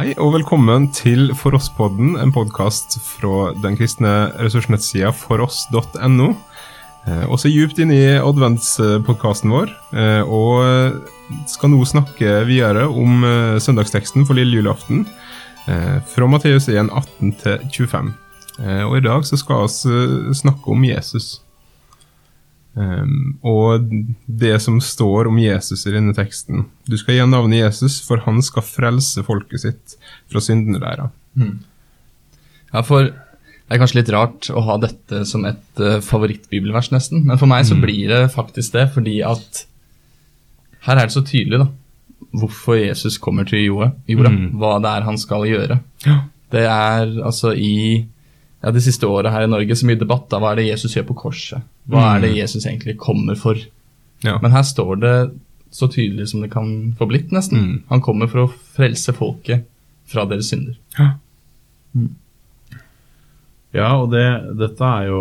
Hei og velkommen til For oss-podden, en podkast fra den kristne ressursnettsida foross.no. Eh, også djupt inn i adventspodkasten vår, eh, og skal nå snakke videre om eh, søndagsteksten for lille julaften. Fra Matteus 1, 18 til 25. Eh, og i dag så skal vi snakke om Jesus. Um, og det som står om Jesus i denne teksten Du skal gi navnet Jesus, for han skal frelse folket sitt fra syndene deres. Ja, for det er kanskje litt rart å ha dette som et uh, favorittbibelvers, nesten. Men for meg så blir det faktisk det, fordi at her er det så tydelig, da. Hvorfor Jesus kommer til jorda Mm. Hva det er han skal gjøre. Ja. Det er altså i ja, det siste året her i Norge så mye debatt da, hva er det Jesus gjør på korset? Hva er det Mm. Jesus egentlig kommer for? Ja. Men her står det så tydelig som det kan få blitt, nesten. Mm. Han kommer for å frelse folket fra deres synder. Ja. Ja, og det, dette er jo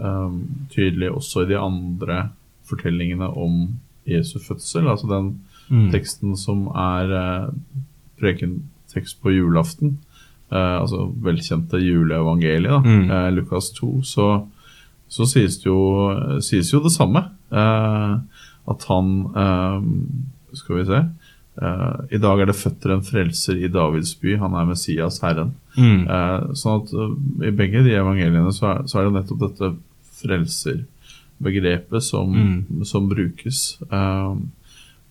um, tydelig også i de andre fortellingene om Jesu fødsel. Altså den Mm. teksten som er uh, prekentekst på julaften. Eh, altså velkjente juleevangeliet, Mm. eh, Lukas 2. Så, så sies, det jo, sies jo det samme. eh, at han ehm, Skal vi se. eh, I dag er det føtter en frelser i Davids by. Han er Messias, Herren. Mm. Eh, sånn at eh, I begge de evangeliene så er, så er det nettopp dette frelserbegrepet som, Mm. som brukes. Eh,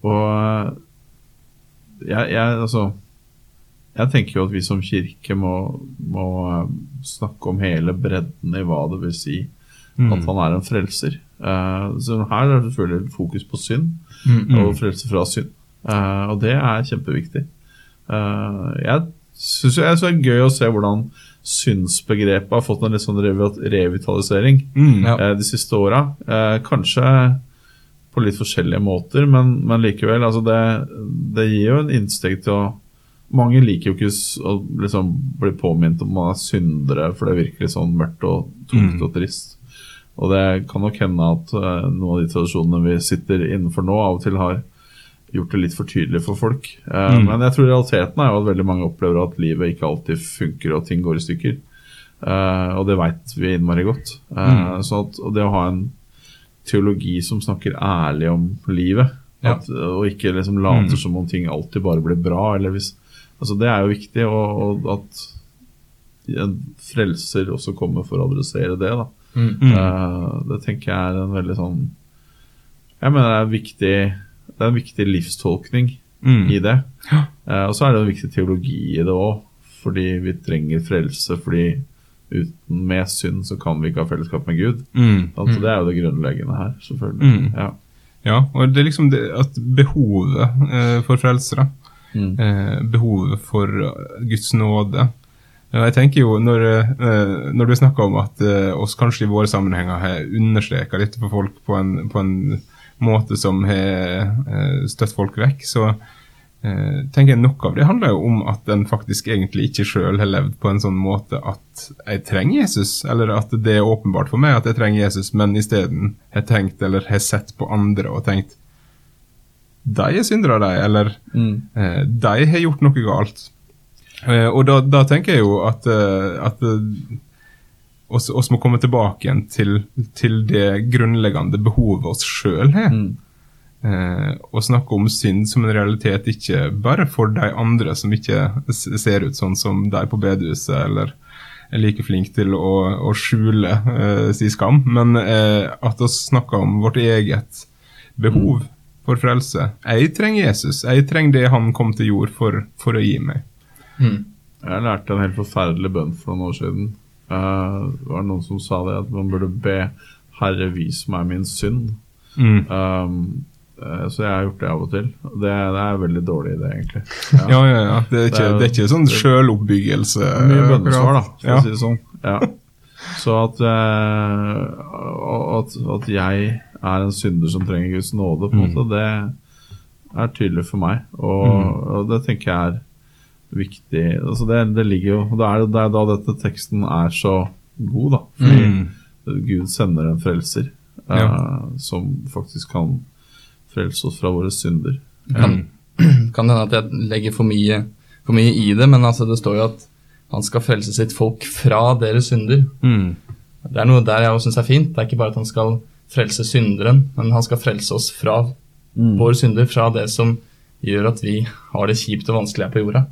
og jeg, jeg, altså Jeg tenker jo at vi som kirke må, må eh, snakke om hele bredden i hva det vil si Mm. at han er en frelser. Uh, så her er det selvfølgelig fokus på synd Mm. og frelse fra synd. Uh, og det er kjempeviktig. Uh, jeg syns det er gøy å se hvordan synsbegrepet har fått en litt sånn revitalisering Mm. Ja. de siste åra. Kanskje på litt forskjellige måter, men, men likevel. Altså det, det gir jo en innsteg til å Mange liker jo ikke å liksom bli påminnet om man er syndere, for det virker litt sånn mørkt og tungt Mm. og trist. Og det kan nok hende at uh, noen av de tradisjonene vi sitter innenfor nå, av og til har gjort det litt for tydelig for folk. Uh, Mm. Men jeg tror realiteten er jo at veldig mange opplever at livet ikke alltid funker og ting går i stykker. Uh, og det veit vi innmari godt. Uh, Mm. så at, og det å ha en teologi som snakker ærlig om livet, Ja. at, og ikke liksom later Mm. som om ting alltid bare blir bra, eller hvis Altså det er jo viktig, og, og at en frelser også kommer for å adressere det, da. Mm. Mm. Uh, det tenker jeg er en veldig sånn Jeg mener det er, viktig, det er en viktig livstolkning Mm. i det. Ja. Eh, og så er det en viktig teologi i det òg, fordi vi trenger frelse. Fordi uten med synd så kan vi ikke ha fellesskap med Gud. Mm. Altså, Det er jo det grunnleggende her, selvfølgelig. Mm. Ja. Ja, og det er liksom det at behovet uh, for frelsere, Mm. eh, behovet for eh, Guds nåde Jeg tenker jo, Når, eh, når du snakker om at eh, oss kanskje i våre sammenhenger har understreka litt for folk på en, på en måte som har eh, støtt folk vekk, så eh, tenker jeg noe av det handler jo om at en faktisk egentlig ikke sjøl har levd på en sånn måte at jeg trenger Jesus, eller at det er åpenbart for meg at jeg trenger Jesus, men isteden har tenkt eller har sett på andre og tenkt de er syndere, de, eller Mm. eh, de har gjort noe galt. Eh, og da, da tenker jeg jo at, eh, at eh, oss, oss må komme tilbake igjen til, til det grunnleggende behovet oss sjøl har. Mm. Eh, og snakke om synd som en realitet ikke bare for de andre som ikke ser ut sånn som de på bedehuset, eller er like flink til å, å skjule eh, si skam, men eh, at vi snakker om vårt eget behov for frelse. Jeg trenger Jesus. Jeg trenger det han kom til jord for, for å gi meg. Mm. Jeg lærte en helt forferdelig bønn for noen år siden. Uh, det var noen som sa det, at man burde be 'Herre, vis meg min synd'. Mm. Um, eh, så jeg har gjort det av og til. Det, det er en veldig dårlig idé, egentlig. Ja, ja, ja. Det er ikke, Det er det er ikke sånn sjøloppbyggelse. Mye bønnesvar, da, for Ja. å si det sånn. Ja. Så at, eh, at, at jeg er en synder som trenger Guds nåde, på en Mm. måte, det er tydelig for meg. Og, og det tenker jeg er viktig. Altså det, det ligger jo Det er, det er da dette teksten er så god, da. Fordi Mm. Gud sender en frelser eh, Ja. som faktisk kan frelse oss fra våre synder. Kan, kan hende at jeg legger for mye for mye i det, men altså det står jo at han skal frelse sitt folk fra deres synder. Mm. Det er noe der jeg òg syns er fint. Det er ikke bare at han skal frelse synderen, men han skal frelse oss fra våre synder, fra det som gjør at vi har det kjipt og vanskelig her på jorda.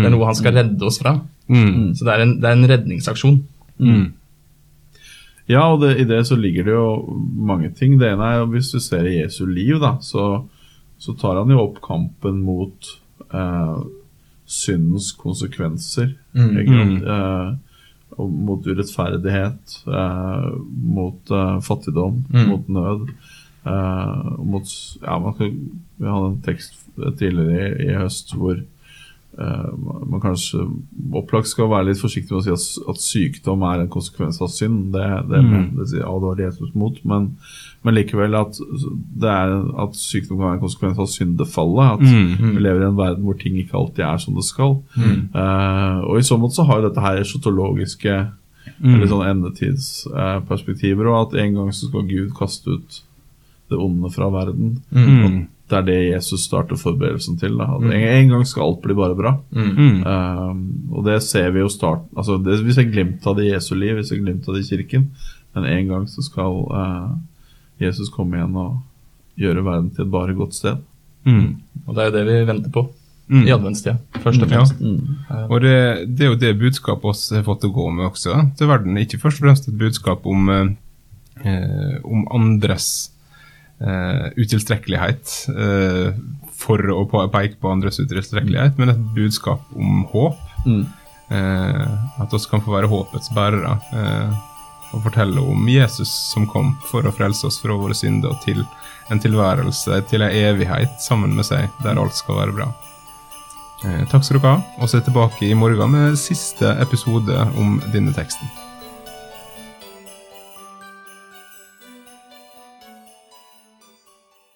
Det er noe han skal redde oss fra. Mm. Så det er en, det er en redningsaksjon. Mm. Ja, og det, i det så ligger det jo mange ting. Det ene er jo hvis du ser i Jesu liv, da, så, så tar han jo opp kampen mot eh, syndens konsekvenser. Mm. ikke? Eh, mot urettferdighet, eh, mot eh, fattigdom, Mm. mot nød. eh, mot Ja, man kan, vi hadde en tekst tidligere i, i høst hvor man kanskje opplagt skal være litt forsiktig med å si at, at sykdom er en konsekvens av synd. Det, det, Mm. det det advarer Jesus mot. Men, men likevel at, det er, at sykdom kan være en konsekvens av syndefallet. At Mm. vi lever i en verden hvor ting ikke alltid er som det skal. Mm. Eh, og i så måte så har jo dette her esotologiske Mm. eller sånn endetidsperspektiver, og at en gang så skal Gud kaste ut det onde fra verden. Mm. Det er det Jesus starter forberedelsen til. Da. At en, en gang skal alt bli bare bra. Mm. Mm. Eh, og det ser vi jo start altså det, Vi ser glimt av det i Jesu liv, vi ser glimt av det i kirken. Men en gang så skal uh, Jesus komme igjen og gjøre verden til et bare godt sted. Mm. Og det er jo det vi venter på Mm. i adventstida, først og Ja. fremst. Og det, det er jo det budskapet oss har fått å gå med også til verden. Ikke først og fremst et budskap om, eh, om andres eh, utilstrekkelighet uh, for å peke på andres utilstrekkelighet, men et budskap om håp. Eh, at oss kan få være håpets bærere. Og fortelle om Jesus som kom for å frelse oss fra våre synder til en tilværelse, til en evighet sammen med seg, der alt skal være bra. Takk skal dere ha, og så er jeg tilbake i morgen med siste episode om denne teksten.